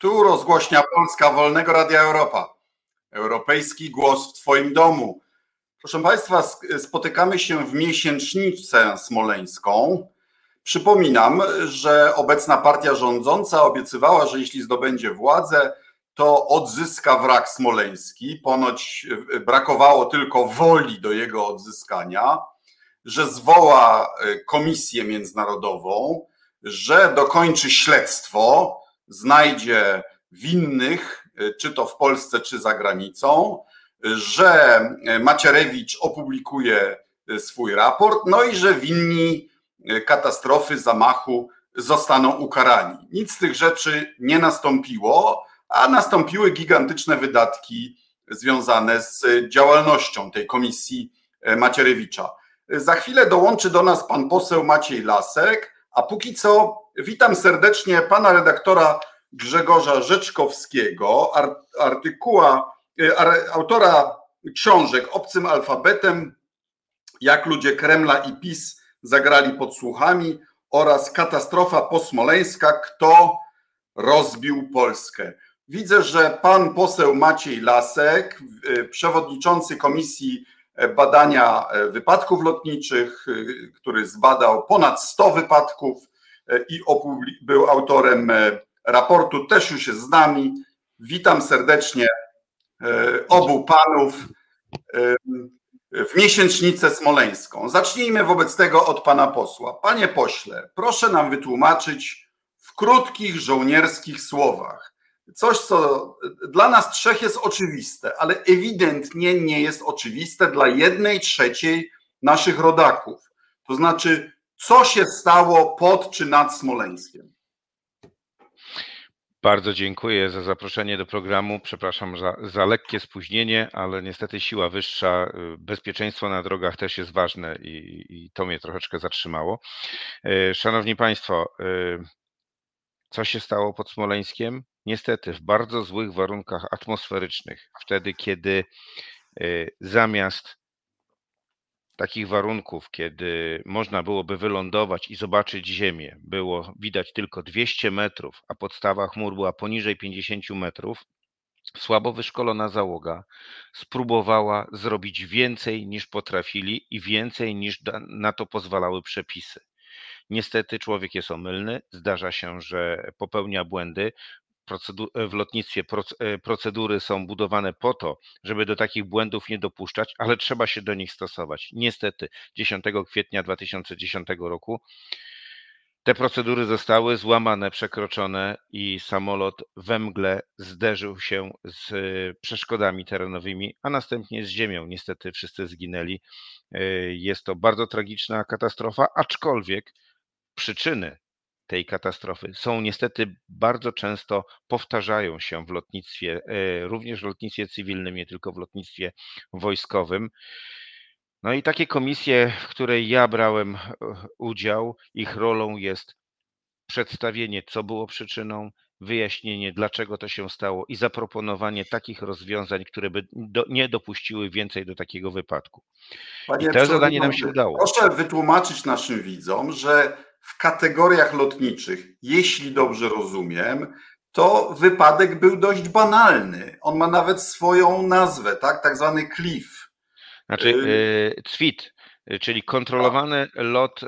Tu rozgłośnia Polska Wolnego Radia Europa. Europejski głos w Twoim domu. Proszę Państwa, spotykamy się w miesięcznicę smoleńską. Przypominam, że obecna partia rządząca obiecywała, że jeśli zdobędzie władzę, to odzyska wrak smoleński. Ponoć brakowało tylko woli do jego odzyskania, że zwoła komisję międzynarodową, że dokończy śledztwo, znajdzie winnych, czy to w Polsce, czy za granicą, że Macierewicz opublikuje swój raport, no i że winni katastrofy, zamachu zostaną ukarani. Nic z tych rzeczy nie nastąpiło, a nastąpiły gigantyczne wydatki związane z działalnością tej komisji Macierewicza. Za chwilę dołączy do nas pan poseł Maciej Lasek, a póki co witam serdecznie pana redaktora Grzegorza Rzeczkowskiego, artykuła, e, autora książek Obcym Alfabetem, jak ludzie Kremla i PiS zagrali podsłuchami oraz Katastrofa posmoleńska, kto rozbił Polskę. Widzę, że pan poseł Maciej Lasek, e, przewodniczący Komisji Badania Wypadków Lotniczych, e, który zbadał ponad 100 wypadków i był autorem raportu też już jest z nami. Witam serdecznie e, obu panów e, w miesięcznicę smoleńską. Zacznijmy wobec tego od pana posła. Panie pośle, proszę nam wytłumaczyć w krótkich żołnierskich słowach coś, co dla nas trzech jest oczywiste, ale ewidentnie nie jest oczywiste dla jednej trzeciej naszych rodaków. To znaczy, co się stało pod czy nad Smoleńskiem? Bardzo dziękuję za zaproszenie do programu. Przepraszam za, za, lekkie spóźnienie, ale niestety siła wyższa, y, bezpieczeństwo na drogach też jest ważne i, i to mnie troszeczkę zatrzymało. Y, szanowni Państwo, y, co się stało pod Smoleńskiem? Niestety w bardzo złych warunkach atmosferycznych, wtedy kiedy zamiast takich warunków, kiedy można byłoby wylądować i zobaczyć Ziemię, było widać tylko 200 metrów, a podstawa chmur była poniżej 50 metrów, słabo wyszkolona załoga spróbowała zrobić więcej niż potrafili i więcej niż na to pozwalały przepisy. Niestety człowiek jest omylny, zdarza się, że popełnia błędy, w lotnictwie e, procedury są budowane po to, żeby do takich błędów nie dopuszczać, ale trzeba się do nich stosować. Niestety 10 kwietnia 2010 roku te procedury zostały złamane, przekroczone i samolot we mgle zderzył się z przeszkodami terenowymi, a następnie z ziemią. Niestety wszyscy zginęli. E, jest to bardzo tragiczna katastrofa, aczkolwiek przyczyny tej katastrofy są niestety bardzo często powtarzają się w lotnictwie, e, również w lotnictwie cywilnym, nie tylko w lotnictwie wojskowym. No i takie komisje, w której ja brałem e, udział, ich rolą jest przedstawienie, co było przyczyną, wyjaśnienie, dlaczego to się stało i zaproponowanie takich rozwiązań, które by do, nie dopuściły więcej do takiego wypadku. Panie I to zadanie nam się udało. Proszę wytłumaczyć naszym widzom, że w kategoriach lotniczych, jeśli dobrze rozumiem, to wypadek był dość banalny. On ma nawet swoją nazwę, tak? Tak zwany cliff. Znaczy, yy, CWIT, czyli kontrolowany lot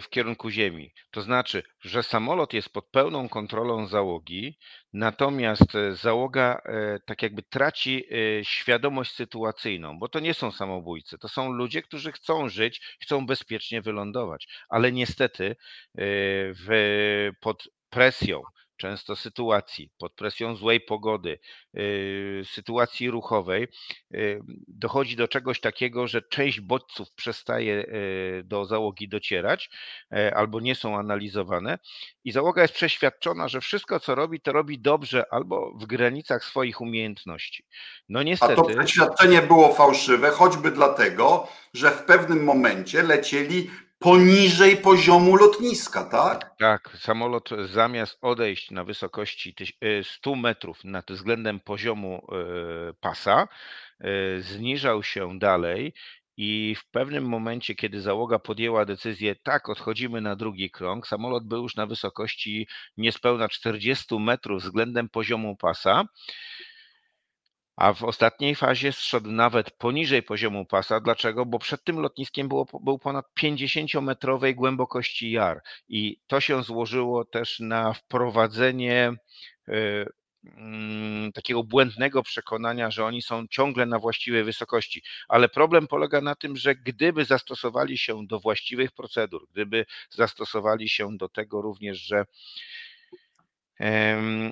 w kierunku Ziemi. To znaczy, że samolot jest pod pełną kontrolą załogi, natomiast załoga tak jakby traci świadomość sytuacyjną, bo to nie są samobójcy, to są ludzie, którzy chcą żyć, chcą bezpiecznie wylądować, ale niestety w, pod presją często sytuacji, pod presją złej pogody, yy, sytuacji ruchowej, yy, dochodzi do czegoś takiego, że część bodźców przestaje yy, do załogi docierać albo nie są analizowane i załoga jest przeświadczona, że wszystko co robi, to robi dobrze albo w granicach swoich umiejętności. No niestety. A to przeświadczenie było fałszywe, choćby dlatego, że w pewnym momencie lecieli poniżej poziomu lotniska, tak? Tak, samolot zamiast odejść na wysokości 100 e, metrów nad względem poziomu e, pasa, e, zniżał się dalej i w pewnym momencie, kiedy załoga podjęła decyzję, tak, odchodzimy na drugi krąg, samolot był już na wysokości niespełna 40 metrów względem poziomu pasa a w ostatniej fazie zszedł nawet poniżej poziomu pasa. Dlaczego? Bo przed tym lotniskiem było, był ponad 50-metrowej głębokości jar i to się złożyło też na wprowadzenie e, mm, takiego błędnego przekonania, że oni są ciągle na właściwej wysokości. Ale problem polega na tym, że gdyby zastosowali się do właściwych procedur, gdyby zastosowali się do tego również, że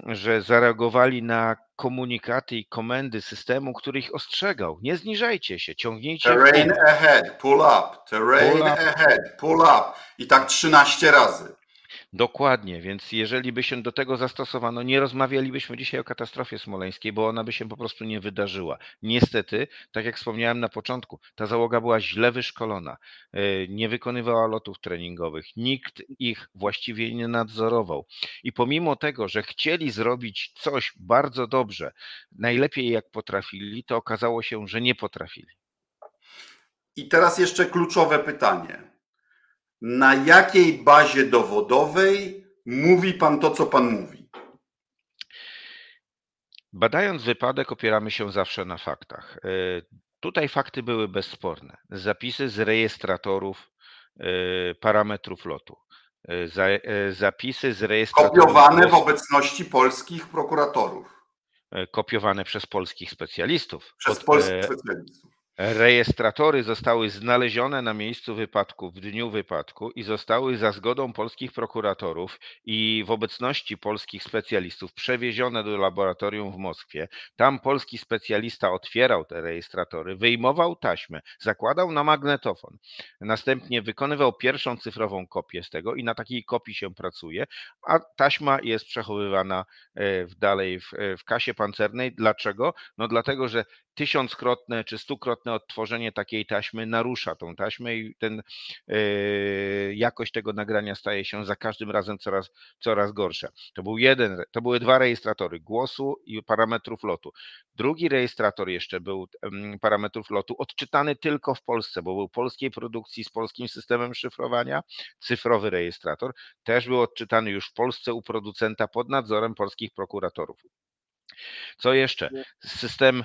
że zareagowali na komunikaty i komendy systemu, który ich ostrzegał. Nie zniżajcie się, ciągnijcie. Terrain ahead, pull up, terrain pull up. ahead, pull up. I tak 13 razy. Dokładnie, więc jeżeli by się do tego zastosowano, nie rozmawialibyśmy dzisiaj o katastrofie smoleńskiej, bo ona by się po prostu nie wydarzyła. Niestety, tak jak wspomniałem na początku, ta załoga była źle wyszkolona, e, nie wykonywała lotów treningowych, nikt ich właściwie nie nadzorował. I pomimo tego, że chcieli zrobić coś bardzo dobrze, najlepiej jak potrafili, to okazało się, że nie potrafili. I teraz jeszcze kluczowe pytanie na jakiej bazie dowodowej mówi pan to, co pan mówi? Badając wypadek, opieramy się zawsze na faktach. E, tutaj fakty były bezsporne. Zapisy z rejestratorów e, parametrów lotu. E, zapisy z rejestratorów. Kopiowane w obecności polskich prokuratorów. Kopiowane przez polskich specjalistów. Przez polskich specjalistów. Rejestratory zostały znalezione na miejscu wypadku w dniu wypadku i zostały za zgodą polskich prokuratorów i w obecności polskich specjalistów przewiezione do laboratorium w Moskwie. Tam polski specjalista otwierał te rejestratory, wyjmował taśmę, zakładał na magnetofon. Następnie wykonywał pierwszą cyfrową kopię z tego i na takiej kopii się pracuje, a taśma jest przechowywana e, w dalej w, w kasie pancernej. Dlaczego? No dlatego, że tysiąckrotne czy stukrotne odtworzenie takiej taśmy narusza tą taśmę i ten yy, jakość tego nagrania staje się za każdym razem coraz, coraz gorsza. To był jeden, to były dwa rejestratory głosu i parametrów lotu. Drugi rejestrator jeszcze był parametrów lotu odczytany tylko w Polsce, bo był polskiej produkcji z polskim systemem szyfrowania, cyfrowy rejestrator, też był odczytany już w Polsce u producenta pod nadzorem polskich prokuratorów. Co jeszcze? System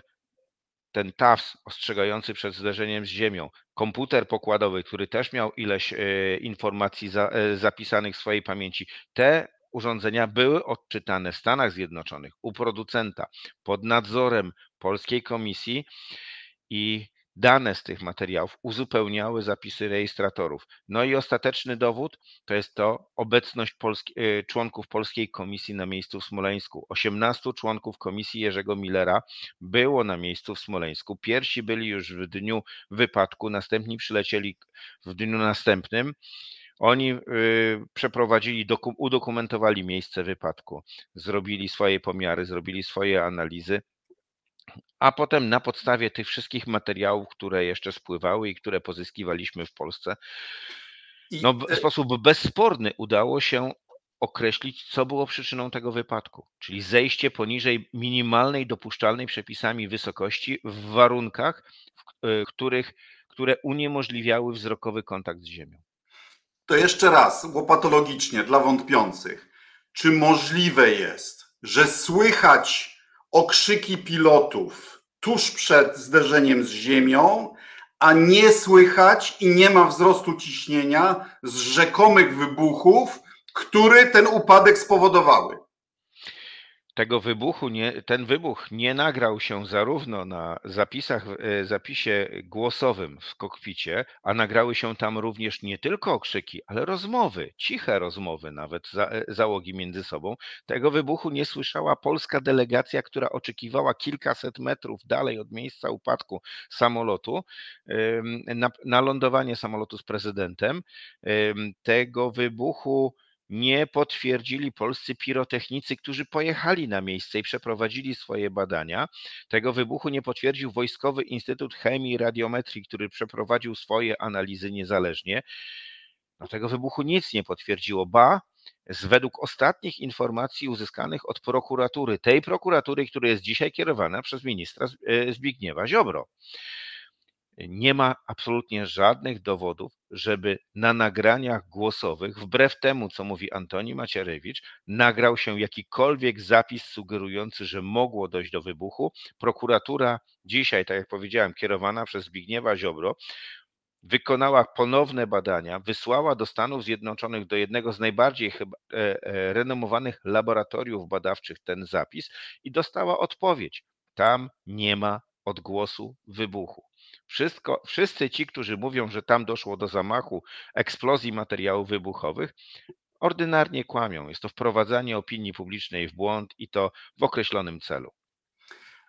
ten TAWS ostrzegający przed zderzeniem z ziemią, komputer pokładowy, który też miał ileś e, informacji e, zapisanych w swojej pamięci, te urządzenia były odczytane w Stanach Zjednoczonych u producenta pod nadzorem polskiej komisji i Dane z tych materiałów uzupełniały zapisy rejestratorów. No i ostateczny dowód to jest to obecność Polski, e, członków Polskiej Komisji na miejscu w Smoleńsku. 18 członków Komisji Jerzego Millera było na miejscu w Smoleńsku. Pierwsi byli już w dniu wypadku, następni przylecieli w dniu następnym. Oni y, przeprowadzili, udokumentowali miejsce wypadku, zrobili swoje pomiary, zrobili swoje analizy a potem na podstawie tych wszystkich materiałów, które jeszcze spływały i które pozyskiwaliśmy w Polsce, no, w sposób bezsporny udało się określić, co było przyczyną tego wypadku, czyli zejście poniżej minimalnej dopuszczalnej przepisami wysokości w warunkach, w e, których, które uniemożliwiały wzrokowy kontakt z ziemią. To jeszcze raz, łopatologicznie dla wątpiących. Czy możliwe jest, że słychać okrzyki pilotów tuż przed zderzeniem z ziemią, a nie słychać i nie ma wzrostu ciśnienia z rzekomych wybuchów, które ten upadek spowodowały tego wybuchu, nie, ten wybuch nie nagrał się zarówno na zapisach, e, zapisie głosowym w kokpicie, a nagrały się tam również nie tylko okrzyki, ale rozmowy, ciche rozmowy nawet za, e, załogi między sobą. Tego wybuchu nie słyszała polska delegacja, która oczekiwała kilkaset metrów dalej od miejsca upadku samolotu na, na lądowanie samolotu z prezydentem. Tego wybuchu nie potwierdzili polscy pirotechnicy, którzy pojechali na miejsce i przeprowadzili swoje badania. Tego wybuchu nie potwierdził Wojskowy Instytut Chemii i Radiometrii, który przeprowadził swoje analizy niezależnie. No, tego wybuchu nic nie potwierdziło, ba, z według ostatnich informacji uzyskanych od prokuratury, tej prokuratury, która jest dzisiaj kierowana przez ministra e, Zbigniewa Ziobro. Nie ma absolutnie żadnych dowodów, żeby na nagraniach głosowych, wbrew temu, co mówi Antoni Macierewicz, nagrał się jakikolwiek zapis sugerujący, że mogło dojść do wybuchu. Prokuratura dzisiaj, tak jak powiedziałem, kierowana przez Zbigniewa Ziobro, wykonała ponowne badania, wysłała do Stanów Zjednoczonych, do jednego z najbardziej chyba, e, e, renomowanych laboratoriów badawczych ten zapis i dostała odpowiedź. Tam nie ma odgłosu wybuchu. Wszystko, wszyscy ci, którzy mówią, że tam doszło do zamachu, eksplozji materiałów wybuchowych, ordynarnie kłamią. Jest to wprowadzanie opinii publicznej w błąd i to w określonym celu.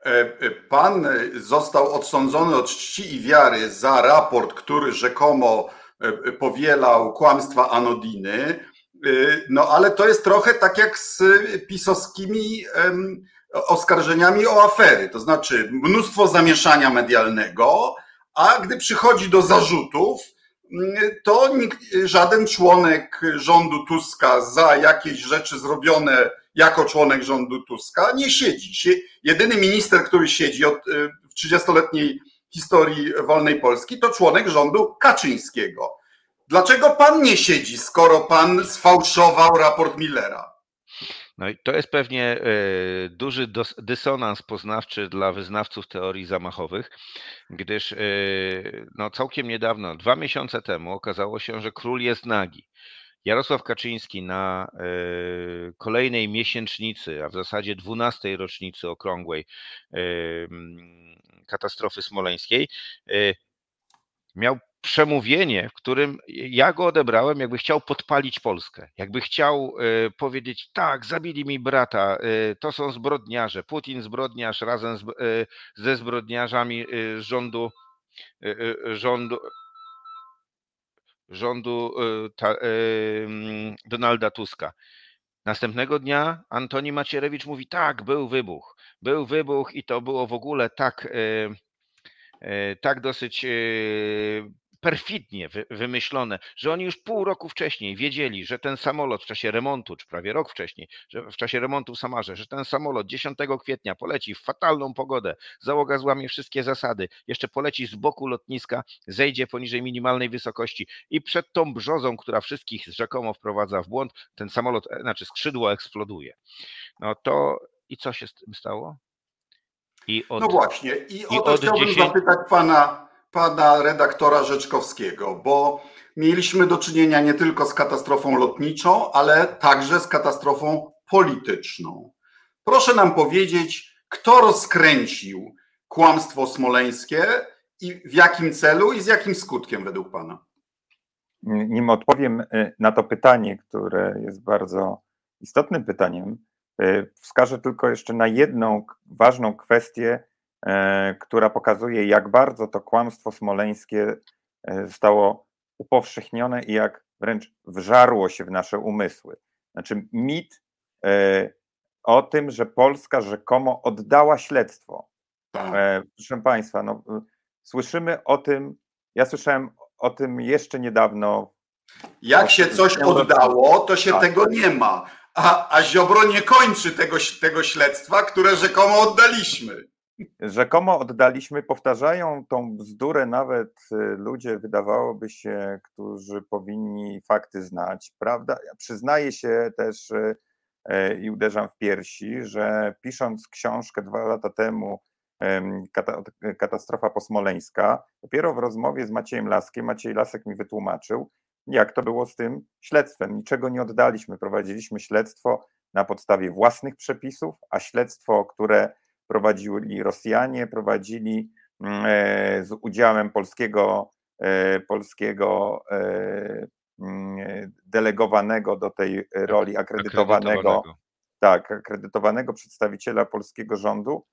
E, e, pan został odsądzony od czci i wiary za raport, który rzekomo e, powielał kłamstwa Anodiny. No ale to jest trochę tak jak z pisowskimi oskarżeniami o afery, to znaczy mnóstwo zamieszania medialnego, a gdy przychodzi do zarzutów, to nikt, żaden członek rządu Tuska za jakieś rzeczy zrobione jako członek rządu Tuska nie siedzi. Jedyny minister, który siedzi od, y, w 30-letniej historii wolnej Polski, to członek rządu Kaczyńskiego. Dlaczego pan nie siedzi, skoro pan sfałszował raport Millera? No i to jest pewnie e, duży dysonans poznawczy dla wyznawców teorii zamachowych, gdyż e, no, całkiem niedawno, dwa miesiące temu, okazało się, że król jest nagi. Jarosław Kaczyński na e, kolejnej miesięcznicy, a w zasadzie dwunastej rocznicy okrągłej katastrofy smoleńskiej, miał przemówienie, w którym ja go odebrałem, jakby chciał podpalić Polskę, jakby chciał e, powiedzieć, tak, zabili mi brata, e, to są zbrodniarze, Putin zbrodniarz razem z, e, ze zbrodniarzami rządu, rządu, rządu ta, Donalda Tuska. Następnego dnia Antoni Macierewicz mówi, tak, był wybuch, był wybuch i to było w ogóle tak tak dosyć perfidnie wymyślone, że oni już pół roku wcześniej wiedzieli, że ten samolot w czasie remontu, czy prawie rok wcześniej, że w czasie remontu w Samarze, że ten samolot 10 kwietnia poleci w fatalną pogodę, załoga złamie wszystkie zasady, jeszcze poleci z boku lotniska, zejdzie poniżej minimalnej wysokości i przed tą brzozą, która wszystkich rzekomo wprowadza w błąd, ten samolot, e, znaczy skrzydło eksploduje. No to i co się z tym stało? Od, no właśnie, i o to chciałbym 10... zapytać pana pana redaktora Rzeczkowskiego, bo mieliśmy do czynienia nie tylko z katastrofą lotniczą, ale także z katastrofą polityczną. Proszę nam powiedzieć, kto rozkręcił kłamstwo smoleńskie i w jakim celu i z jakim skutkiem według pana? Nim odpowiem y, na to pytanie, które jest bardzo istotnym pytaniem, y, wskażę tylko jeszcze na jedną ważną kwestię, która pokazuje, jak bardzo to kłamstwo smoleńskie e, zostało upowszechnione i jak wręcz wżarło się w nasze umysły. Znaczy, mit e, o tym, że Polska rzekomo oddała śledztwo. Tak. Proszę Państwa, no, słyszymy o tym, ja słyszałem o tym jeszcze niedawno. Jak się coś oddało, to się tak. tego nie ma. A, a Ziobro nie kończy tego, tego śledztwa, które rzekomo oddaliśmy. Rzekomo oddaliśmy, powtarzają tą bzdurę nawet y, ludzie, wydawałoby się, którzy powinni fakty znać. Prawda? Ja przyznaję się też y, y, i uderzam w piersi, że pisząc książkę dwa lata temu, Katastrofa posmoleńska, dopiero w rozmowie z Maciejem Laskiem, Maciej Lasek mi wytłumaczył, jak to było z tym śledztwem. Niczego nie oddaliśmy. Prowadziliśmy śledztwo na podstawie własnych przepisów, a śledztwo, które prowadzili Rosjanie, prowadzili mm, e, z udziałem polskiego, e, polskiego e, mm, delegowanego do tej roli akredytowanego, akredytowanego. tak, akredytowanego przedstawiciela polskiego rządu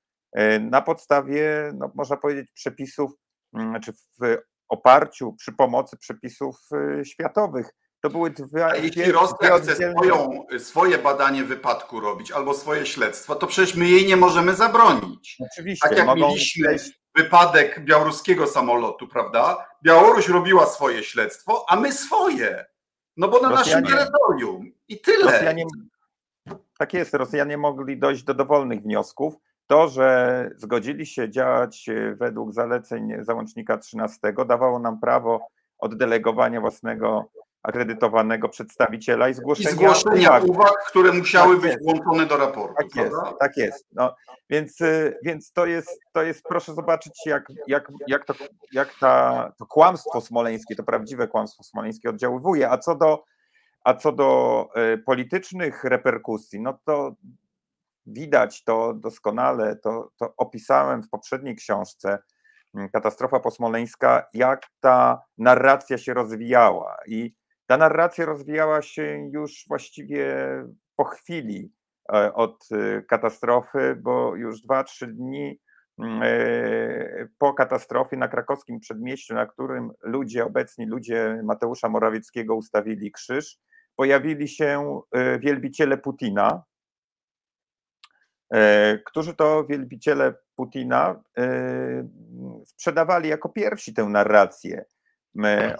na podstawie, no, można powiedzieć, przepisów, czy znaczy w oparciu, przy pomocy przepisów światowych. To były dwie. A jeśli Rosja chce swoją, swoje badanie wypadku robić albo swoje śledztwo, to przecież my jej nie możemy zabronić. Oczywiście. Tak jak mogą... mieliśmy wypadek białoruskiego samolotu, prawda? Białoruś robiła swoje śledztwo, a my swoje. No bo na Rosjanie... naszym terytorium. I tyle. Rosjanie... Tak jest, Rosjanie mogli dojść do dowolnych wniosków. to, że zgodzili się działać według zaleceń załącznika 13, dawało nam prawo oddelegowania własnego akredytowanego przedstawiciela i zgłoszenia, I zgłoszenia uwag, uwag które musiały tak być włączone do raportu. Tak jest, tak jest. No, więc, y, więc to jest, to jest, proszę zobaczyć, jak, jak, jak, to, jak ta, to kłamstwo smoleńskie, to prawdziwe kłamstwo smoleńskie oddziaływuje. A co do, a co do y, politycznych reperkusji, no to widać to doskonale, to, to opisałem w poprzedniej książce, mm, Katastrofa posmoleńska, jak ta narracja się rozwijała. I ta narracja rozwijała się już właściwie po chwili e, od e, katastrofy, bo już dwa, trzy dni mm, e, po katastrofie na krakowskim przedmieściu, na którym ludzie, obecni ludzie Mateusza Morawieckiego ustawili krzyż, pojawili się wielbiciele Putina, którzy to wielbiciele Putina sprzedawali jako pierwsi tę narrację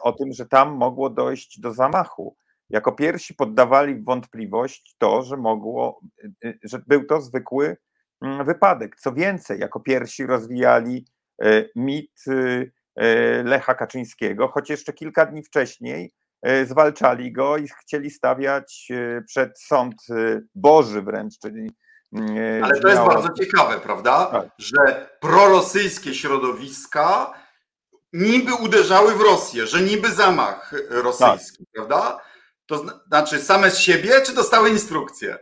o tym, że tam mogło dojść do zamachu. Jako pierwsi poddawali w wątpliwość to, że mogło, y, y, że był to zwykły mm, wypadek. Co więcej, jako pierwsi rozwijali y, mit Lecha Kaczyńskiego, choć jeszcze kilka dni wcześniej zwalczali go i chcieli stawiać przed sąd Boży wręcz, czyli mm, ale to jest bardzo ciekawe, prawda? Tak. Że prorosyjskie środowiska niby uderzały w Rosję, że niby zamach rosyjski, tak. prawda? To znaczy same z siebie, czy dostały instrukcje?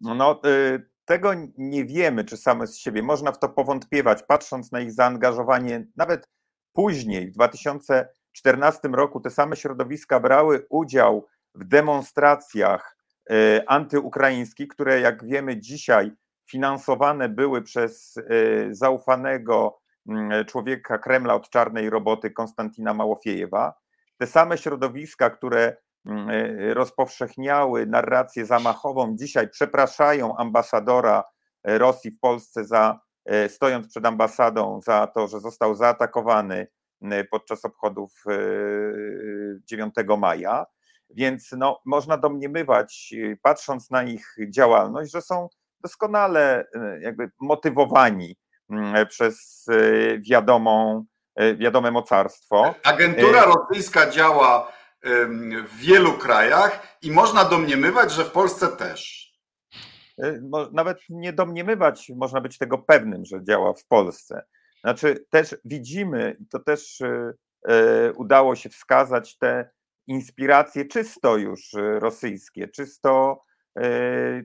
No, y, tego nie wiemy, czy same z siebie. Można w to powątpiewać, patrząc na ich zaangażowanie. Nawet później, w 2014 roku, te same środowiska brały udział w demonstracjach y, antyukraińskich, które, jak wiemy, dzisiaj finansowane były przez y, zaufanego człowieka Kremla od czarnej roboty Konstantina Małofiejewa. Te same środowiska, które mm, e, rozpowszechniały narrację zamachową, dzisiaj przepraszają ambasadora e, Rosji w Polsce za e, stojąc przed ambasadą za to, że został zaatakowany podczas obchodów 9 maja. Więc no, można domniemywać, patrząc na ich działalność, że są doskonale jakby motywowani Mm, przez e, wiadomą, e, wiadome mocarstwo. Agentura e, rosyjska działa w wielu krajach i można domniemywać, że w Polsce też. Nawet nie domniemywać, można być tego pewnym, że działa w Polsce. Znaczy, też widzimy, to też udało się wskazać te inspiracje czysto już rosyjskie, czysto E,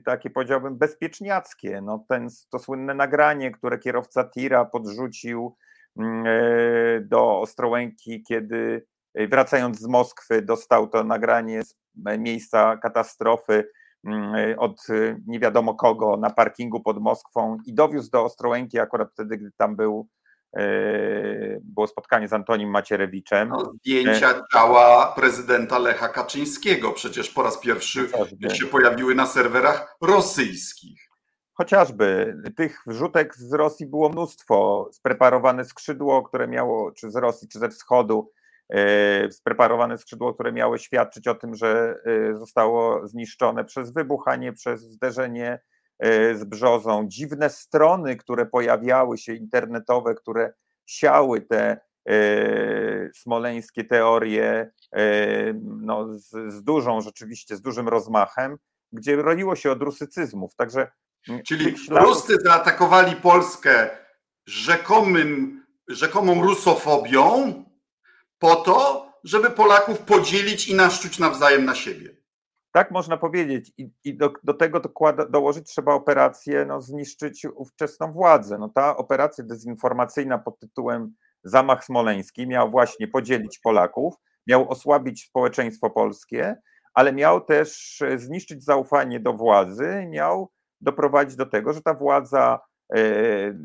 takie powiedziałbym bezpieczniackie. No ten, to słynne nagranie, które kierowca tira podrzucił mm, e, do Ostrołęki, kiedy e, wracając z Moskwy dostał to nagranie z miejsca katastrofy mm, od nie wiadomo kogo na parkingu pod Moskwą i dowiózł do Ostrołęki akurat wtedy, gdy tam był E, było spotkanie z Antonim Macierewiczem. No, zdjęcia ciała prezydenta Lecha Kaczyńskiego przecież po raz pierwszy Chociażby. się pojawiły na serwerach rosyjskich. Chociażby tych wrzutek z Rosji było mnóstwo. Spreparowane skrzydło, które miało, czy z Rosji, czy ze wschodu, e, spreparowane skrzydło, które miało świadczyć o tym, że e, zostało zniszczone przez wybuch, a nie przez zderzenie E, z brzozą, dziwne strony, które pojawiały się, internetowe, które siały te e, smoleńskie teorie e, no, z, z dużą, rzeczywiście, z dużym rozmachem, gdzie roiło się od rusycyzmów. Także Czyli śladów... Ruscy zaatakowali Polskę rzekomym, rzekomą rusofobią po to, żeby Polaków podzielić i naszczuć nawzajem na siebie. Tak można powiedzieć. I, i do, do, tego dokłada, dołożyć trzeba operację no, zniszczyć ówczesną władzę. No, ta operacja dezinformacyjna pod tytułem Zamach Smoleński miał właśnie podzielić Polaków, miał osłabić społeczeństwo polskie, ale miał też zniszczyć zaufanie do władzy, miał doprowadzić do tego, że ta władza, e,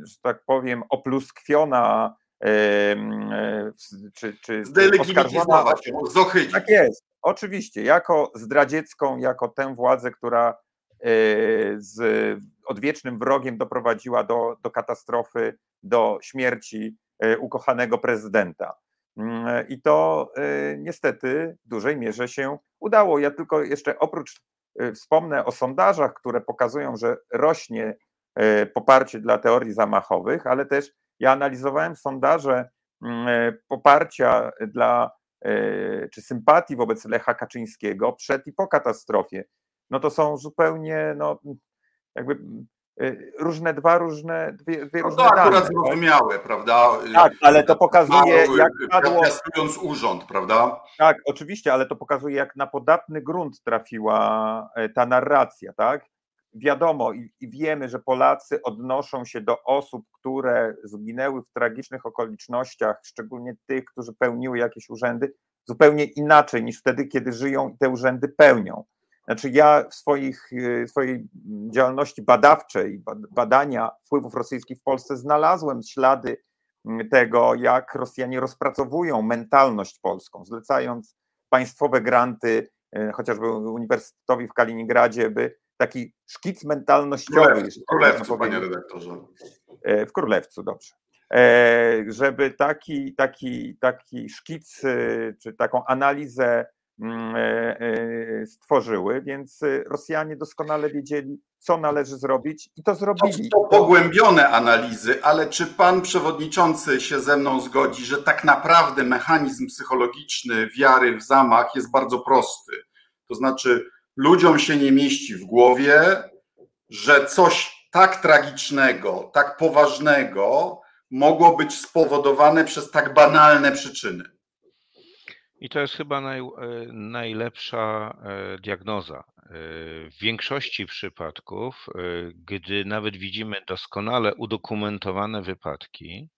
że tak powiem, opluskwiona e, czy, czy oskarżona. Tak jest, Oczywiście, jako zdradziecką, jako tę władzę, która e, z odwiecznym wrogiem doprowadziła do, do katastrofy, do śmierci e, ukochanego prezydenta. Mm, I to niestety w dużej mierze się udało. Ja tylko jeszcze oprócz wspomnę o sondażach, które pokazują, że rośnie poparcie dla teorii zamachowych, ale też ja analizowałem sondaże mm, poparcia dla czy sympatii wobec Lecha Kaczyńskiego przed i po katastrofie. No to są zupełnie no, jakby Y, różne dwa różne, dwie, dwie no różne to akurat dane, tak? zrozumiałe, tak? prawda? Tak, ale to pokazuje, jak padło... urząd, prawda? Tak, oczywiście, ale to pokazuje, jak na podatny grunt trafiła e, ta narracja, tak? Wiadomo i, i wiemy, że Polacy odnoszą się do osób, które zginęły w tragicznych okolicznościach, szczególnie tych, którzy pełniły jakieś urzędy, zupełnie inaczej niż wtedy, kiedy żyją i te urzędy pełnią. Znaczy ja w swoich, swojej działalności badawczej, badania wpływów rosyjskich w Polsce znalazłem ślady mm, tego, jak Rosjanie rozpracowują mentalność polską, zlecając państwowe granty, y, chociażby Uniwersytetowi w Kaliningradzie, by taki szkic mentalnościowy. W Królewcu, panie redaktorze. E, w Królewcu, dobrze. E, żeby taki, taki, taki szkic, y, czy taką analizę Mm, e, e, stworzyły, więc e, Rosjanie doskonale wiedzieli, co należy zrobić i to zrobili. To, to pogłębione analizy, ale czy pan przewodniczący się ze mną zgodzi, że tak naprawdę mechanizm psychologiczny wiary w zamach jest bardzo prosty? To znaczy, ludziom się nie mieści w głowie, że coś tak tragicznego, tak poważnego mogło być spowodowane przez tak banalne przyczyny. I to jest chyba naj, e, najlepsza e, diagnoza. E, w większości przypadków, gdy nawet widzimy doskonale udokumentowane wypadki,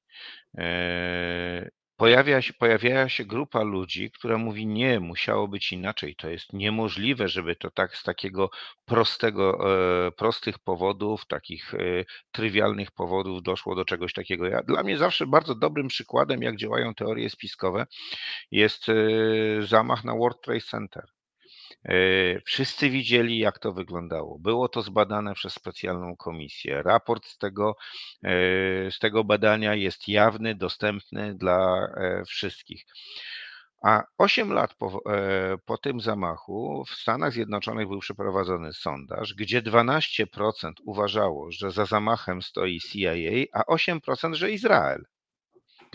Pojawia się, pojawiała się grupa ludzi, która mówi: Nie, musiało być inaczej. To jest niemożliwe, żeby to tak z takiego prostego, e, prostych powodów, takich e, trywialnych powodów doszło do czegoś takiego. Ja, dla mnie zawsze bardzo dobrym przykładem, jak działają teorie spiskowe, jest e, zamach na World Trade Center. E, wszyscy widzieli, jak to wyglądało. Było to zbadane przez specjalną komisję. Raport z tego, e, z tego badania jest jawny, dostępny dla e, wszystkich. A 8 lat po, po, tym zamachu w Stanach Zjednoczonych był przeprowadzony sondaż, gdzie 12% uważało, że za zamachem stoi CIA, a 8% że Izrael.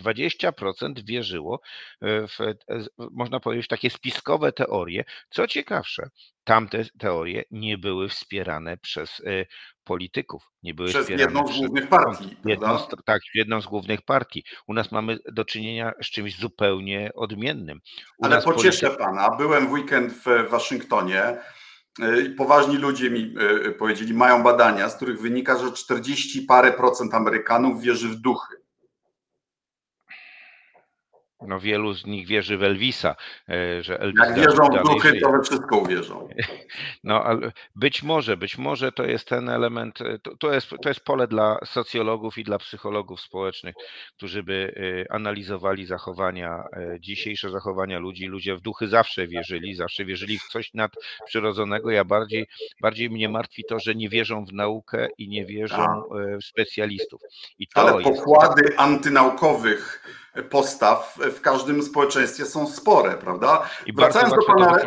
20% wierzyło e, w, e, można powiedzieć, takie spiskowe teorie. Co ciekawsze, tamte teorie nie były wspierane przez e, polityków. Nie były przez jedną z głównych partii. Jedną z, tak, jedną z głównych partii. U nas mamy do czynienia z czymś zupełnie odmiennym. U Ale pocieszę polityk... pana, byłem w weekend w Waszyngtonie. Poważni ludzie mi powiedzieli, mają badania, z których wynika, że 40 parę procent Amerykanów wierzy w duchy no wielu z nich wierzy w Elvisa, e, że Elvis Jak wierzą w duchy, to we wszystko uwierzą. No ale być może, być może to jest ten element, e, to, to, jest, to jest pole dla socjologów i dla psychologów społecznych, którzy by e, analizowali zachowania, dzisiejsze zachowania ludzi. Ludzie w duchy zawsze wierzyli, zawsze wierzyli w coś nadprzyrodzonego. Ja bardziej, bardziej mnie martwi to, że nie wierzą w naukę i nie wierzą tak. w specjalistów. I to ale pokłady jest... antynaukowych postaw w każdym społeczeństwie są spore, prawda? I Wracając do pana,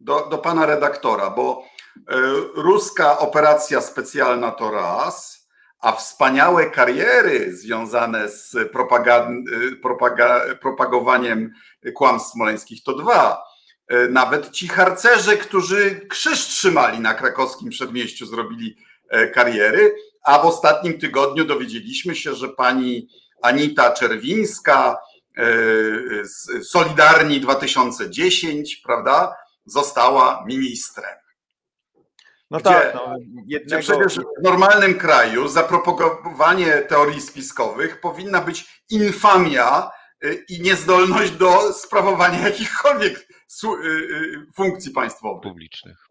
do, do pana redaktora, bo y, ruska operacja specjalna to raz, a wspaniałe kariery związane z y, propaga, propagowaniem kłamstw smoleńskich to dwa. Y, nawet ci harcerze, którzy krzyż trzymali na krakowskim przedmieściu, zrobili kariery, a w ostatnim tygodniu dowiedzieliśmy się, że pani Anita Czerwińska, e, Solidarni 2010, prawda, została ministrem. No gdzie, tak, no, jednego... przecież w normalnym kraju za propagowanie teorii spiskowych powinna być infamia e, i niezdolność do sprawowania jakichkolwiek e, funkcji państwowych. Publicznych.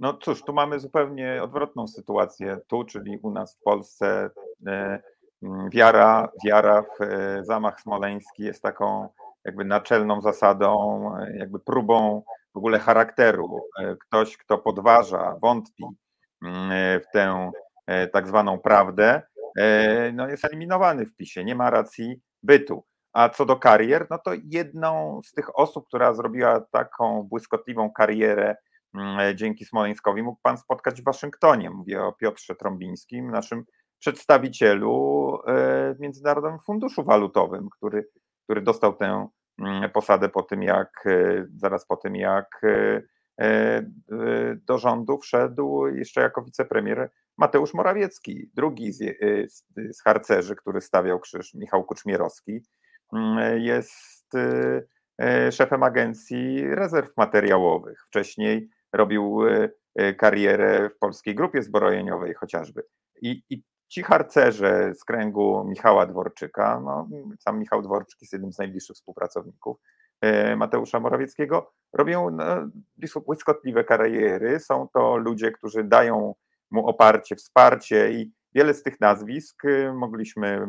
No cóż, tu mamy zupełnie odwrotną sytuację. Tu, czyli u nas w Polsce, wiara, wiara w e, zamach smoleński jest taką jakby naczelną zasadą, e, jakby próbą w ogóle charakteru. E, ktoś, kto podważa, wątpi mm, w tę tak zwaną prawdę, no jest eliminowany w PiSie, nie ma racji bytu. A co do karier, no to jedną z tych osób, która zrobiła taką błyskotliwą karierę mm, dzięki Smoleńskowi mógł pan spotkać w Waszyngtonie. Mówię o Piotrze Trąbińskim, naszym przedstawicielu w Międzynarodowym Funduszu Walutowym, który, który dostał tę mm, posadę po tym, jak zaraz po tym, jak do rządu wszedł jeszcze jako wicepremier Mateusz Morawiecki, drugi z, z, z harcerzy, który stawiał krzyż, Michał Kuczmierowski, mm, jest szefem Agencji Rezerw Materiałowych. Wcześniej robił karierę w Polskiej Grupie Zbrojeniowej chociażby. I, i ci harcerze z kręgu Michała Dworczyka, no, sam Michał Dworczyk jest jednym z najbliższych współpracowników Mateusza Morawieckiego, robią no, błyskotliwe kariery. Są to ludzie, którzy dają mu oparcie, wsparcie i wiele z tych nazwisk y, mogliśmy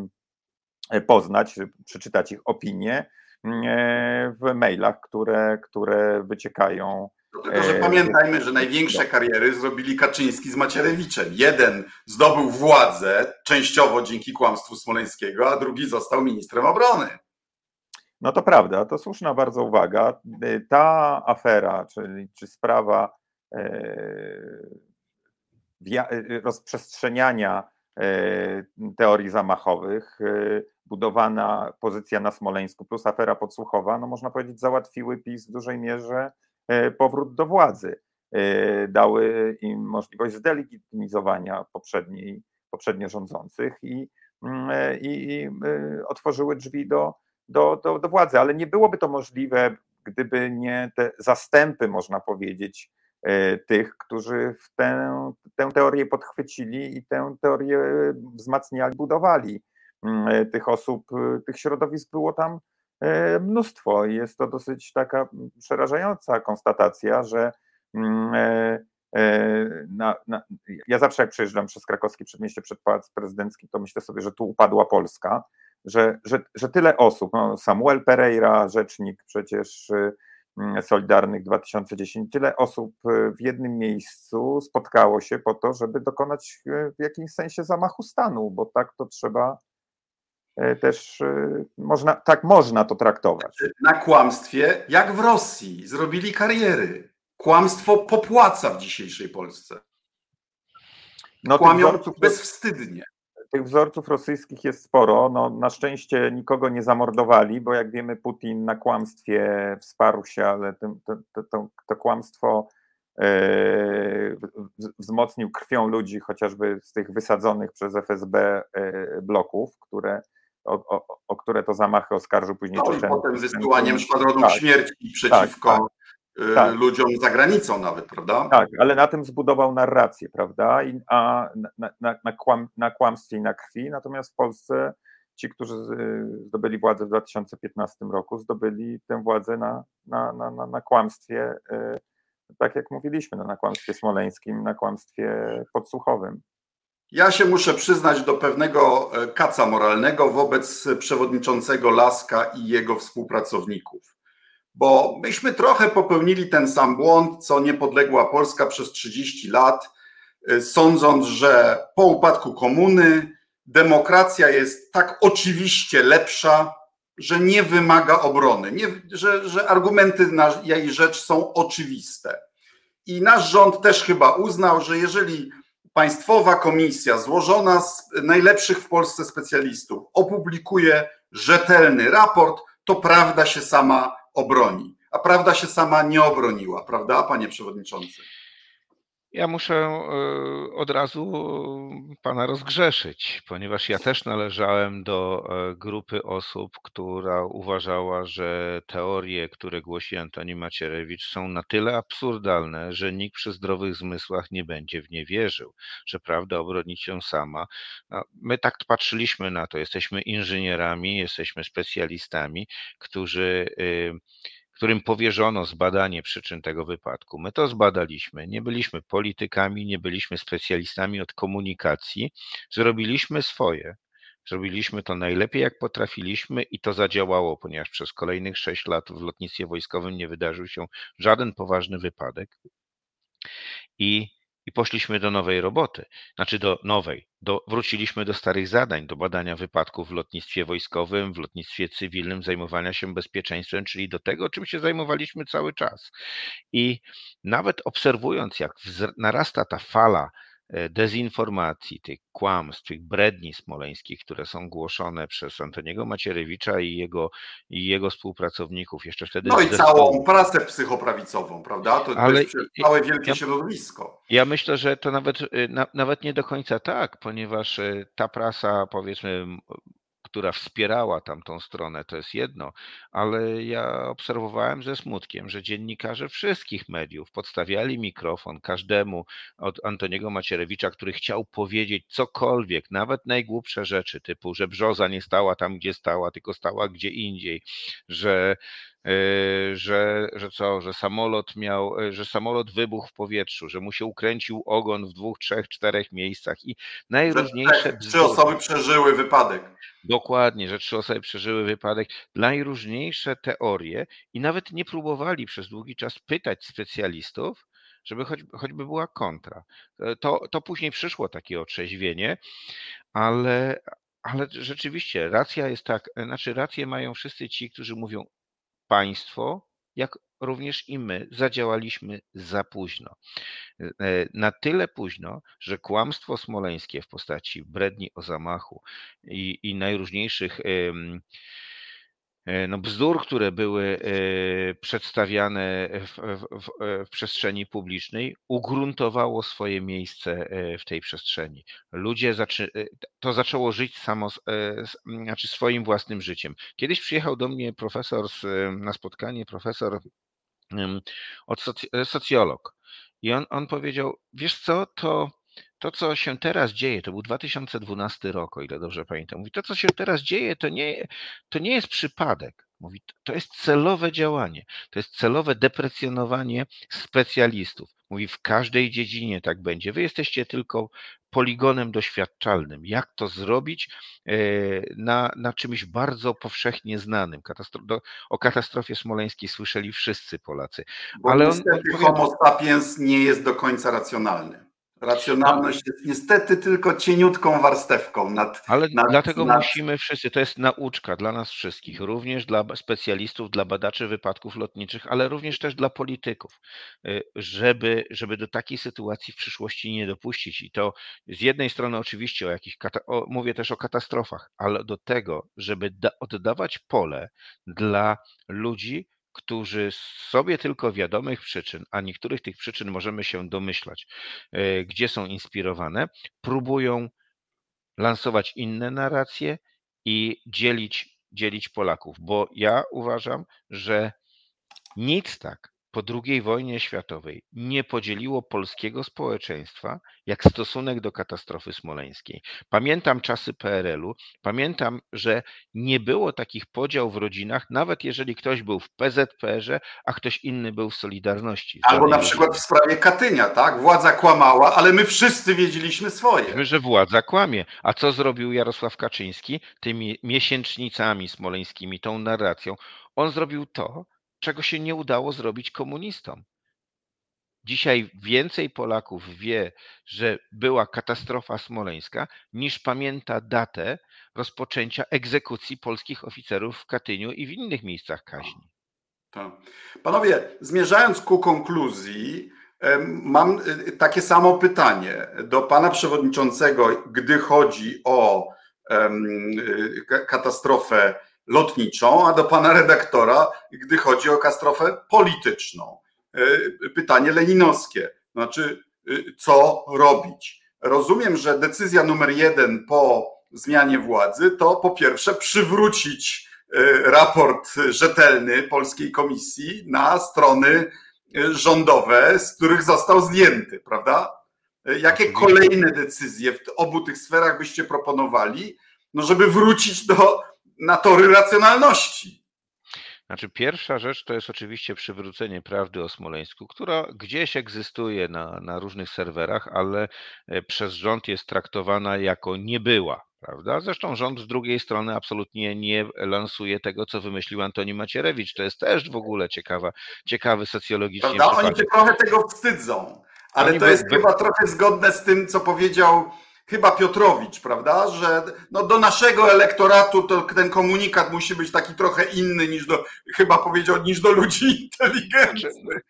y, poznać, przeczytać ich opinie mm, e, w mailach, które, które wyciekają. Tylko, że e, pamiętajmy, że największe kariery zrobili Kaczyński z Macierewiczem. Jeden zdobył władzę częściowo dzięki kłamstwu Smoleńskiego, a drugi został ministrem obrony. No to prawda, to słuszna bardzo uwaga. Y, ta afera, czyli czy sprawa e, rozprzestrzeniania teorii zamachowych, budowana pozycja na Smoleńsku plus afera podsłuchowa, no można powiedzieć, załatwiły PiS w dużej mierze powrót do władzy. Dały im możliwość zdelegitymizowania poprzedniej, poprzednio rządzących i, mm, i, i otworzyły drzwi do, do, do, do władzy. Ale nie byłoby to możliwe, gdyby nie te zastępy, można powiedzieć, E, tych, którzy w tę, tę teorię podchwycili i tę teorię wzmacniali, budowali. Mm, e, tych osób, e, tych środowisk było tam mnóstwo. Jest to dosyć taka przerażająca konstatacja, że mm, na, na, ja zawsze jak przejeżdżam przez krakowskie przedmieście przed Pałac Prezydencki, to myślę sobie, że tu upadła Polska, że, że, że tyle osób, no Samuel Pereira, rzecznik przecież Mm, Solidarnych 2010, tyle osób e, w jednym miejscu spotkało się po to, żeby dokonać e, w jakimś sensie zamachu stanu, bo tak to trzeba e, też można, tak można to traktować. Na kłamstwie, jak w Rosji, zrobili kariery. Kłamstwo popłaca w dzisiejszej Polsce. No, Kłamią bezwstydnie. Tych wzorców rosyjskich jest sporo. No, na szczęście nikogo nie zamordowali, bo jak wiemy, Putin na kłamstwie wsparł się, ale to, to, to, to kłamstwo e, wzmocnił krwią ludzi, chociażby z tych wysadzonych przez FSB e, bloków, które, o, o, o, które to zamachy oskarżył później no i potem wysyłaniem szwadronów tak, śmierci przeciwko tak, tak Y, tak. ludziom za granicą nawet, prawda? Tak, ale na tym zbudował narrację, prawda? I, a na, na, na, kłam, na kłamstwie i na krwi, natomiast w Polsce ci, którzy zdobyli władzę w 2015 roku, zdobyli tę władzę na, na, na, na, na kłamstwie, y, tak jak mówiliśmy, no, na kłamstwie smoleńskim, na kłamstwie podsłuchowym. Ja się muszę przyznać do pewnego e, kaca moralnego wobec przewodniczącego Laska i jego współpracowników bo myśmy trochę popełnili ten sam błąd, co niepodległa Polska przez 30 lat, y, sądząc, że po upadku komuny demokracja jest tak oczywiście lepsza, że nie wymaga obrony, nie, że, że argumenty na jej rzecz są oczywiste. I nasz rząd też chyba uznał, że jeżeli państwowa komisja złożona z najlepszych w Polsce specjalistów opublikuje rzetelny raport, to prawda się sama obroni. A prawda się sama nie obroniła, prawda, panie przewodniczący? Ja muszę e, od razu pana rozgrzeszyć, ponieważ ja też należałem do e, grupy osób, która uważała, że teorie, które głosi Antoni Macierewicz, są na tyle absurdalne, że nikt przy zdrowych zmysłach nie będzie w nie wierzył, że prawda obroni się sama. My tak patrzyliśmy na to. Jesteśmy inżynierami, jesteśmy specjalistami, którzy y, którym powierzono zbadanie przyczyn tego wypadku. My to zbadaliśmy. Nie byliśmy politykami, nie byliśmy specjalistami od komunikacji. Zrobiliśmy swoje. Zrobiliśmy to najlepiej, jak potrafiliśmy, i to zadziałało, ponieważ przez kolejnych sześć lat w lotnictwie wojskowym nie wydarzył się żaden poważny wypadek. I, i poszliśmy do nowej roboty, znaczy do nowej, do, wróciliśmy do starych zadań, do badania wypadków w lotnictwie wojskowym, w lotnictwie cywilnym, zajmowania się bezpieczeństwem, czyli do tego, czym się zajmowaliśmy cały czas. I nawet obserwując, jak narasta ta fala dezinformacji, tych kłamstw, tych bredni smoleńskich, które są głoszone przez Antoniego Macierewicza i jego, i jego współpracowników jeszcze wtedy. No i całą prasę psychoprawicową, prawda? To, Ale, to jest całe wielkie ja, środowisko. Ja myślę, że to nawet, y, na, nawet nie do końca tak, ponieważ y, ta prasa, powiedzmy, która wspierała tamtą stronę, to jest jedno, ale ja obserwowałem ze smutkiem, że dziennikarze wszystkich mediów podstawiali mikrofon każdemu od Antoniego Macierewicza, który chciał powiedzieć cokolwiek, nawet najgłupsze rzeczy, typu, że brzoza nie stała tam, gdzie stała, tylko stała gdzie indziej, że że, że co, że samolot miał, e, że samolot wybuchł w powietrzu, że mu się ukręcił ogon w dwóch, trzech, czterech miejscach i najróżniejsze. Trzy osoby przeżyły wypadek. Dokładnie, że trzy osoby przeżyły wypadek. Najróżniejsze teorie i nawet nie próbowali przez długi czas pytać specjalistów, żeby choć, choćby była kontra. E, to, to później przyszło takie otrzeźwienie, ale, ale rzeczywiście racja jest tak, e, znaczy rację mają wszyscy ci, którzy mówią państwo, jak również i my zadziałaliśmy za późno. E, na tyle późno, że kłamstwo smoleńskie w postaci bredni o zamachu i, i najróżniejszych e, no bzdur, które były e, przedstawiane w, w, w, przestrzeni publicznej, ugruntowało swoje miejsce w tej przestrzeni. Ludzie zaczy, to zaczęło żyć samo, znaczy swoim własnym życiem. Kiedyś przyjechał do mnie profesor z, na spotkanie, profesor od soc e, socjolog. I on, on powiedział, wiesz co, to, to, co się teraz dzieje, to był 2012 rok, o ile dobrze pamiętam. Mówi, to, co się teraz dzieje, to nie, to nie jest przypadek. Mówi, to jest celowe działanie, to jest celowe deprecjonowanie specjalistów. Mówi, w każdej dziedzinie tak będzie. Wy jesteście tylko poligonem doświadczalnym. Jak to zrobić e, na, na czymś bardzo powszechnie znanym? Katastro do, o katastrofie smoleńskiej słyszeli wszyscy Polacy. Bo Ale on, on homo sapiens nie jest do końca racjonalny. Racjonalność jest niestety tylko cieniutką warstewką nad. Ale nad, dlatego nad... musimy wszyscy, to jest nauczka dla nas wszystkich, również dla specjalistów, dla badaczy wypadków lotniczych, ale również też dla polityków, y, żeby, żeby do takiej sytuacji w przyszłości nie dopuścić. I to z jednej strony oczywiście o jakichś, o, mówię też o katastrofach, ale do tego, żeby da, oddawać pole dla ludzi, którzy z sobie tylko wiadomych przyczyn, a niektórych tych przyczyn możemy się domyślać, e, gdzie są inspirowane, próbują lansować inne narracje i dzielić, dzielić Polaków. Bo ja uważam, że nic tak po II wojnie światowej nie podzieliło polskiego społeczeństwa jak stosunek do katastrofy smoleńskiej. Pamiętam czasy PRL-u, pamiętam, że nie było takich podział w rodzinach, nawet jeżeli ktoś był w PZPR-ze, a ktoś inny był w Solidarności. Albo na przykład w sprawie Katynia, tak? Władza kłamała, ale my wszyscy wiedzieliśmy swoje. Wiemy, że władza kłamie. A co zrobił Jarosław Kaczyński tymi miesięcznicami smoleńskimi, tą narracją? On zrobił to, czego się nie udało zrobić komunistom. Dzisiaj więcej Polaków wie, że była katastrofa smoleńska, niż pamięta datę rozpoczęcia egzekucji polskich oficerów w Katyniu i w innych miejscach kaźni. Tak. Panowie, zmierzając ku konkluzji, mam y, takie samo pytanie do pana przewodniczącego, gdy chodzi o y, katastrofę lotniczą, a do pana redaktora, gdy chodzi o katastrofę polityczną. E, pytanie leninowskie, znaczy e, co robić? Rozumiem, że decyzja numer jeden po zmianie władzy to po pierwsze przywrócić e, raport rzetelny Polskiej Komisji na strony rządowe, z których został zdjęty, prawda? Jakie kolejne decyzje w obu tych sferach byście proponowali, no żeby wrócić do na tory racjonalności. Znaczy, pierwsza rzecz to jest oczywiście przywrócenie prawdy o Smoleńsku, która gdzieś egzystuje na, na różnych serwerach, ale e, przez rząd jest traktowana jako nie była. Prawda? Zresztą rząd z drugiej strony absolutnie nie lansuje tego, co wymyślił Antoni Macierewicz. To jest też w ogóle ciekawa, ciekawy socjologicznie. Prawda? Oni się trochę tego wstydzą, ale Oni to jest by... chyba trochę zgodne z tym, co powiedział chyba Piotrowicz, prawda, że no do naszego elektoratu to ten komunikat musi być taki trochę inny niż do, chyba powiedział, niż do ludzi inteligentnych.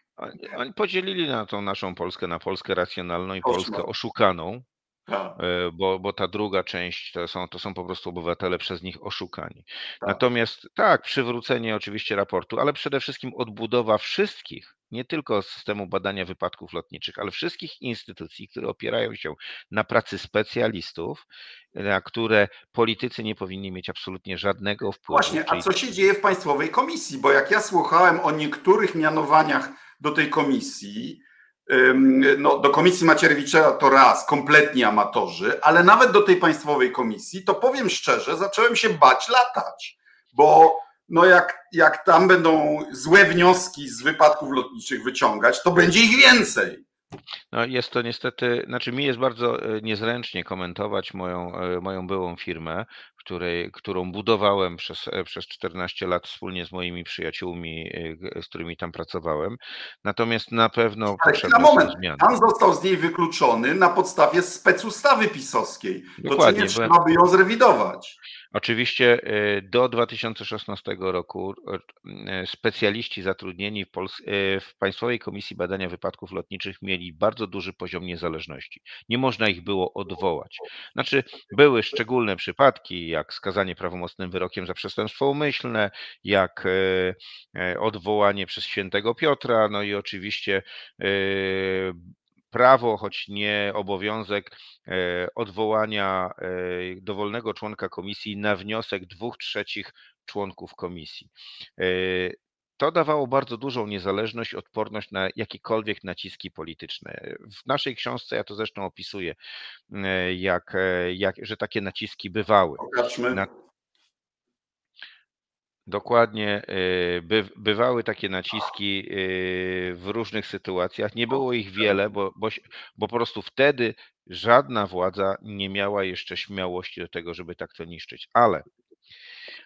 Oni, podzielili na tą naszą Polskę na Polskę racjonalną i Polskę oszukaną. Tak. E, bo, bo ta druga część to są, to są po prostu obywatele przez nich oszukani. Tak. Natomiast tak, przywrócenie oczywiście raportu, ale przede wszystkim odbudowa wszystkich, nie tylko systemu badania wypadków lotniczych, ale wszystkich instytucji, które opierają się na pracy specjalistów, na które politycy nie powinni mieć absolutnie żadnego wpływu. Właśnie, a co się dzieje w Państwowej Komisji? Bo jak ja słuchałem o niektórych mianowaniach do tej komisji, no, do komisji Macierewicza to raz, kompletnie amatorzy, ale nawet do tej państwowej komisji, to powiem szczerze, zacząłem się bać latać, bo no jak, jak tam będą złe wnioski z wypadków lotniczych wyciągać, to będzie ich więcej. No jest to niestety, znaczy mi jest bardzo e, niezręcznie komentować moją, e, moją byłą firmę, której, którą budowałem przez, e, przez 14 lat wspólnie z moimi przyjaciółmi, z którymi tam pracowałem. Natomiast na pewno potrzebne na moment, zmiany. Pan został z niej wykluczony na podstawie specustawy pisowskiej. Dokładnie, to czy nie trzeba by ją zrewidować? Oczywiście e, do 2016 roku e, specjaliści zatrudnieni w, Pols- w Państwowej Komisji Badania Wypadków Lotniczych mieli bardzo duży poziom niezależności. Nie można ich było odwołać. Znaczy, były szczególne przypadki, jak skazanie prawomocnym wyrokiem za przestępstwo umyślne, jak odwołanie przez świętego Piotra, no i oczywiście prawo, choć nie obowiązek e, odwołania e, dowolnego członka komisji na wniosek dwóch trzecich członków komisji. E, to dawało bardzo dużą niezależność, odporność na jakiekolwiek naciski polityczne. W naszej książce ja to zresztą opisuję, jak, jak, że takie naciski bywały. Na, Dokładnie. Y, by, bywały takie naciski y, w różnych sytuacjach. Nie było ich wiele, bo, bo, bo po prostu wtedy żadna władza nie miała jeszcze śmiałości do tego, żeby tak to niszczyć. Ale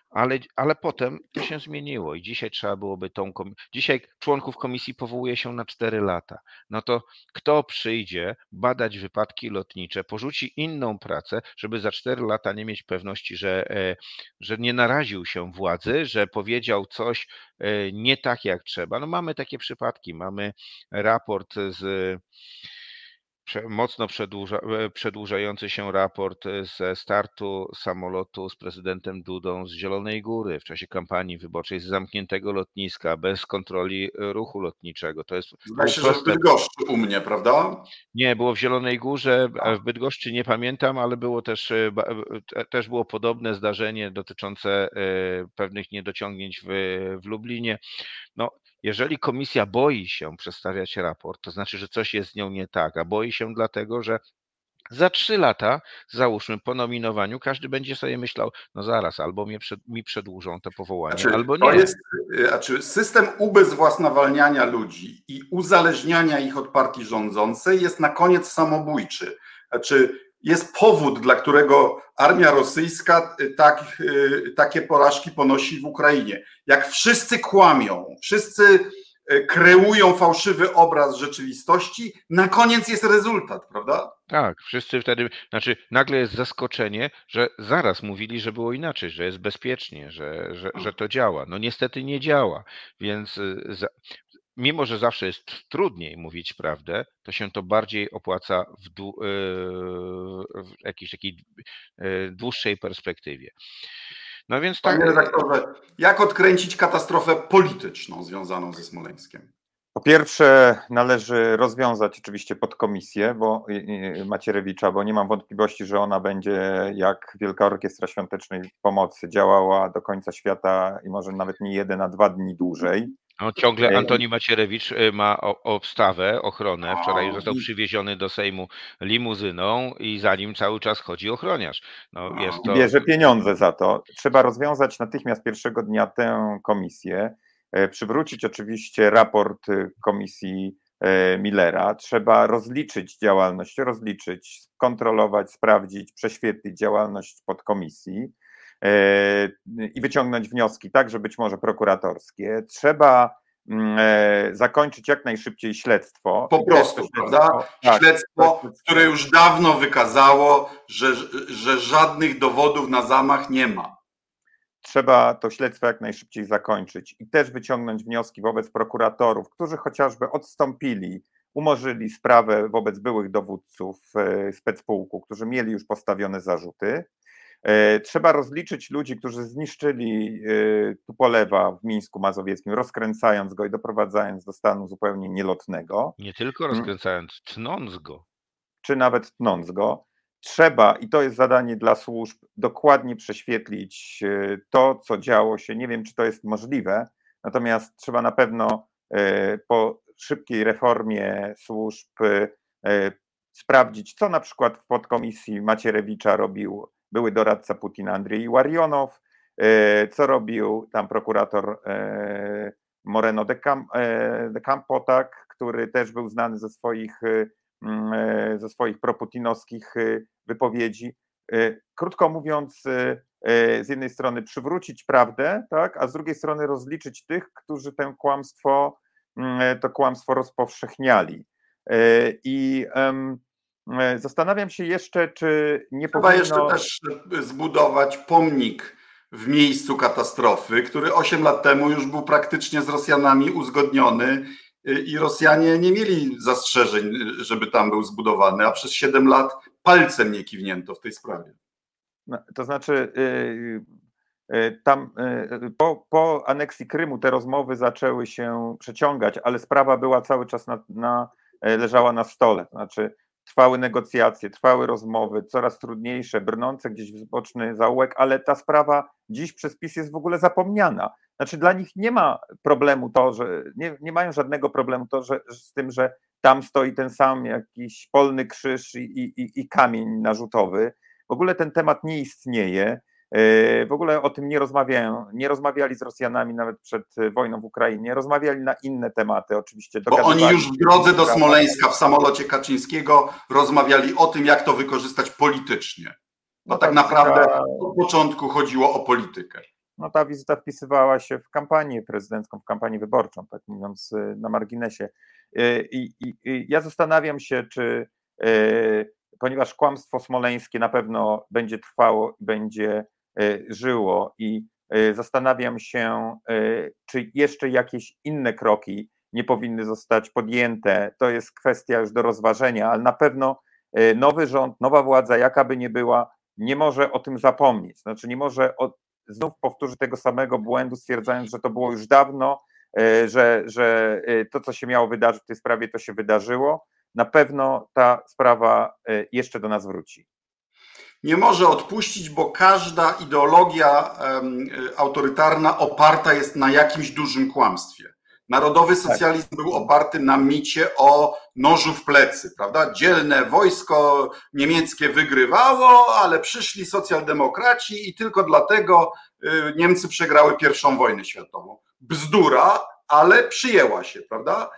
ale, ale potem to się zmieniło i dzisiaj trzeba byłoby tą. Dzisiaj członków komisji powołuje się na 4 lata. No to kto przyjdzie badać wypadki lotnicze, porzuci inną pracę, żeby za 4 lata nie mieć pewności, że, e, że nie naraził się władzy, że powiedział coś e, nie tak jak trzeba. No mamy takie przypadki. Mamy raport z mocno przedłuża, e, przedłużający się raport e, ze startu samolotu z prezydentem Dudą z Zielonej Góry w czasie kampanii wyborczej z zamkniętego lotniska, bez kontroli e, ruchu lotniczego. To jest Zdaje się, proste... że w Bydgoszczy u mnie, prawda? Nie, było w Zielonej Górze, a w Bydgoszczy nie pamiętam, ale było też, też było podobne zdarzenie dotyczące pewnych niedociągnięć w, w Lublinie. No, jeżeli komisja boi się przedstawiać raport, to znaczy, że coś jest z nią nie tak, a boi się dlatego, że za trzy lata, załóżmy po nominowaniu, każdy będzie sobie myślał, no zaraz, albo mnie przed, mi przedłużą to powołanie, znaczy, albo nie. To jest, znaczy system ubezwłasnowalniania ludzi i uzależniania ich od partii rządzącej jest na koniec samobójczy. Znaczy, jest powód, dla którego armia rosyjska y, tak, y, takie porażki ponosi w Ukrainie. Jak wszyscy kłamią, wszyscy y, kreują fałszywy obraz rzeczywistości, na koniec jest rezultat, prawda? Tak, wszyscy wtedy, znaczy nagle jest zaskoczenie, że zaraz mówili, że było inaczej, że jest bezpiecznie, że, że, że to działa. No niestety nie działa, więc mimo że zawsze jest trudniej mówić prawdę, to się to bardziej opłaca w, dłu, e, w jakiejś takiej e, dłuższej perspektywie. No więc tak. Panie redaktorze, jak odkręcić katastrofę polityczną związaną ze Smoleńskiem? Po pierwsze, należy rozwiązać oczywiście podkomisję bo, Macierewicza, bo nie mam wątpliwości, że ona będzie jak Wielka Orkiestra Świątecznej Pomocy działała do końca świata i może nawet nie jeden, a dwa dni dłużej. No, ciągle Antoni Macierewicz y, ma obstawę, ochronę. Wczoraj został przywieziony do Sejmu limuzyną i za nim cały czas chodzi ochroniarz. No, jest to... Bierze pieniądze za to. Trzeba rozwiązać natychmiast pierwszego dnia tę komisję, e, przywrócić oczywiście raport y, komisji e, Millera. Trzeba rozliczyć działalność, rozliczyć, kontrolować, sprawdzić, prześwietlić działalność podkomisji i wyciągnąć wnioski, także być może prokuratorskie. Trzeba mm, e, zakończyć jak najszybciej śledztwo. Po prostu, śledztwo, prawda? Tak, śledztwo, które już dawno wykazało, że, że żadnych dowodów na zamach nie ma. Trzeba to śledztwo jak najszybciej zakończyć i też wyciągnąć wnioski wobec prokuratorów, którzy chociażby odstąpili, umorzyli sprawę wobec byłych dowódców e, specpułku, którzy mieli już postawione zarzuty E, trzeba rozliczyć ludzi, którzy zniszczyli e, Tupolewa w Mińsku Mazowieckim, rozkręcając go i doprowadzając do stanu zupełnie nielotnego. Nie tylko mm. rozkręcając, tnąc go. Czy nawet tnąc go. Trzeba, i to jest zadanie dla służb, dokładnie prześwietlić e, to, co działo się. Nie wiem, czy to jest możliwe, natomiast trzeba na pewno po szybkiej reformie służb sprawdzić, co na przykład w podkomisji Macierewicza robił były doradca Putina Andrzej Łarionow, e, co robił tam prokurator e, Moreno de, e, de Campo, tak, który też był znany ze swoich, ze swoich proputinowskich wypowiedzi. Krótko mówiąc, z jednej strony przywrócić prawdę, tak, a z drugiej strony rozliczyć tych, którzy tę kłamstwo, to kłamstwo rozpowszechniali. I zastanawiam się jeszcze, czy nie Trzeba powinno... jeszcze też zbudować pomnik w miejscu katastrofy, który 8 lat temu już był praktycznie z Rosjanami uzgodniony i Rosjanie nie mieli zastrzeżeń, żeby tam był zbudowany, a przez 7 lat palcem nie kiwnięto w tej sprawie. No, to znaczy, y, y, tam y, po, po aneksji Krymu te rozmowy zaczęły się przeciągać, ale sprawa była cały czas na, na leżała na stole. To znaczy, trwały negocjacje, trwały rozmowy, coraz trudniejsze, brnące gdzieś w boczny zaułek, ale ta sprawa dziś przez PiS jest w ogóle zapomniana. Znaczy dla nich nie ma problemu to, że nie, nie mają żadnego problemu to, że, z tym, że tam stoi ten sam jakiś polny krzyż i, i, i kamień narzutowy. W ogóle ten temat nie istnieje. E, w ogóle o tym nie rozmawiają, nie rozmawiali z Rosjanami nawet przed wojną w Ukrainie, rozmawiali na inne tematy oczywiście. Bo oni już w drodze do Smoleńska w samolocie Kaczyńskiego rozmawiali o tym, jak to wykorzystać politycznie. Bo no tak naprawdę od początku chodziło o politykę. No ta wizyta wpisywała się w kampanię prezydencką, w kampanię wyborczą, tak mówiąc y, na marginesie. I, i, i ja zastanawiam się, czy ponieważ kłamstwo smoleńskie na pewno będzie trwało i będzie E, żyło i e, zastanawiam się, e, czy jeszcze jakieś inne kroki nie powinny zostać podjęte. To jest kwestia już do rozważenia, ale na pewno nowy rząd, nowa władza, jaka by nie była, nie może o tym zapomnieć. Znaczy, nie może od, znów powtórzyć tego samego błędu, stwierdzając, że to było już dawno, że, że to, co się miało wydarzyć w tej sprawie, to się wydarzyło. Na pewno ta sprawa jeszcze do nas wróci nie może odpuścić, bo każda ideologia autorytarna oparta jest na jakimś dużym kłamstwie. Narodowy tak. socjalizm tak. był oparty na micie o nożu w plecy, prawda? Dzielne wojsko niemieckie wygrywało, ale przyszli socjaldemokraci i tylko dlatego y, Niemcy przegrały pierwszą wojnę światową. Bzdura, ale przyjęła się, prawda?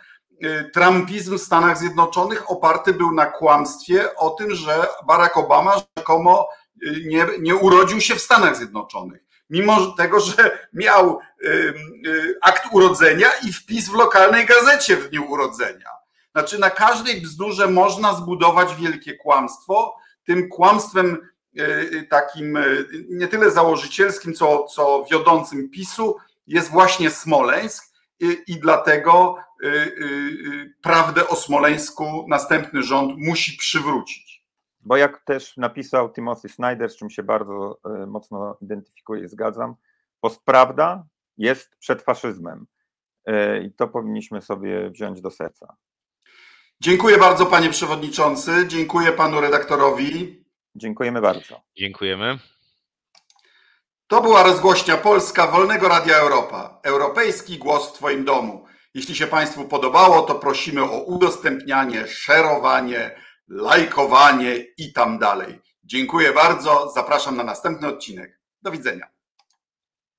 Y, Trumpizm w Stanach Zjednoczonych oparty był na kłamstwie o tym, że Barack Obama rzekomo y, nie, nie urodził się w Stanach Zjednoczonych. Mimo tego, że miał y, akt urodzenia i wpis w lokalnej gazecie w dniu urodzenia. Znaczy, na każdej bzdurze można zbudować wielkie kłamstwo. Tym kłamstwem takim nie tyle założycielskim, co, co wiodącym PiSu jest właśnie Smoleńsk i, i dlatego Y, y, y, prawdę o Smoleńsku następny rząd musi przywrócić. Bo jak też napisał Timothy Snyder, z czym się bardzo mocno identyfikuję i zgadzam, postprawda jest przed faszyzmem. I to powinniśmy sobie wziąć do serca. Dziękuję bardzo, panie przewodniczący. Dziękuję panu redaktorowi. Dziękujemy bardzo. Dziękujemy. To była rozgłośnia Polska Wolnego Radia Europa. Europejski głos w Twoim domu. Jeśli się Państwu podobało, to prosimy o udostępnianie, szerowanie, lajkowanie i tam dalej. Dziękuję bardzo. Zapraszam na następny odcinek. Do widzenia.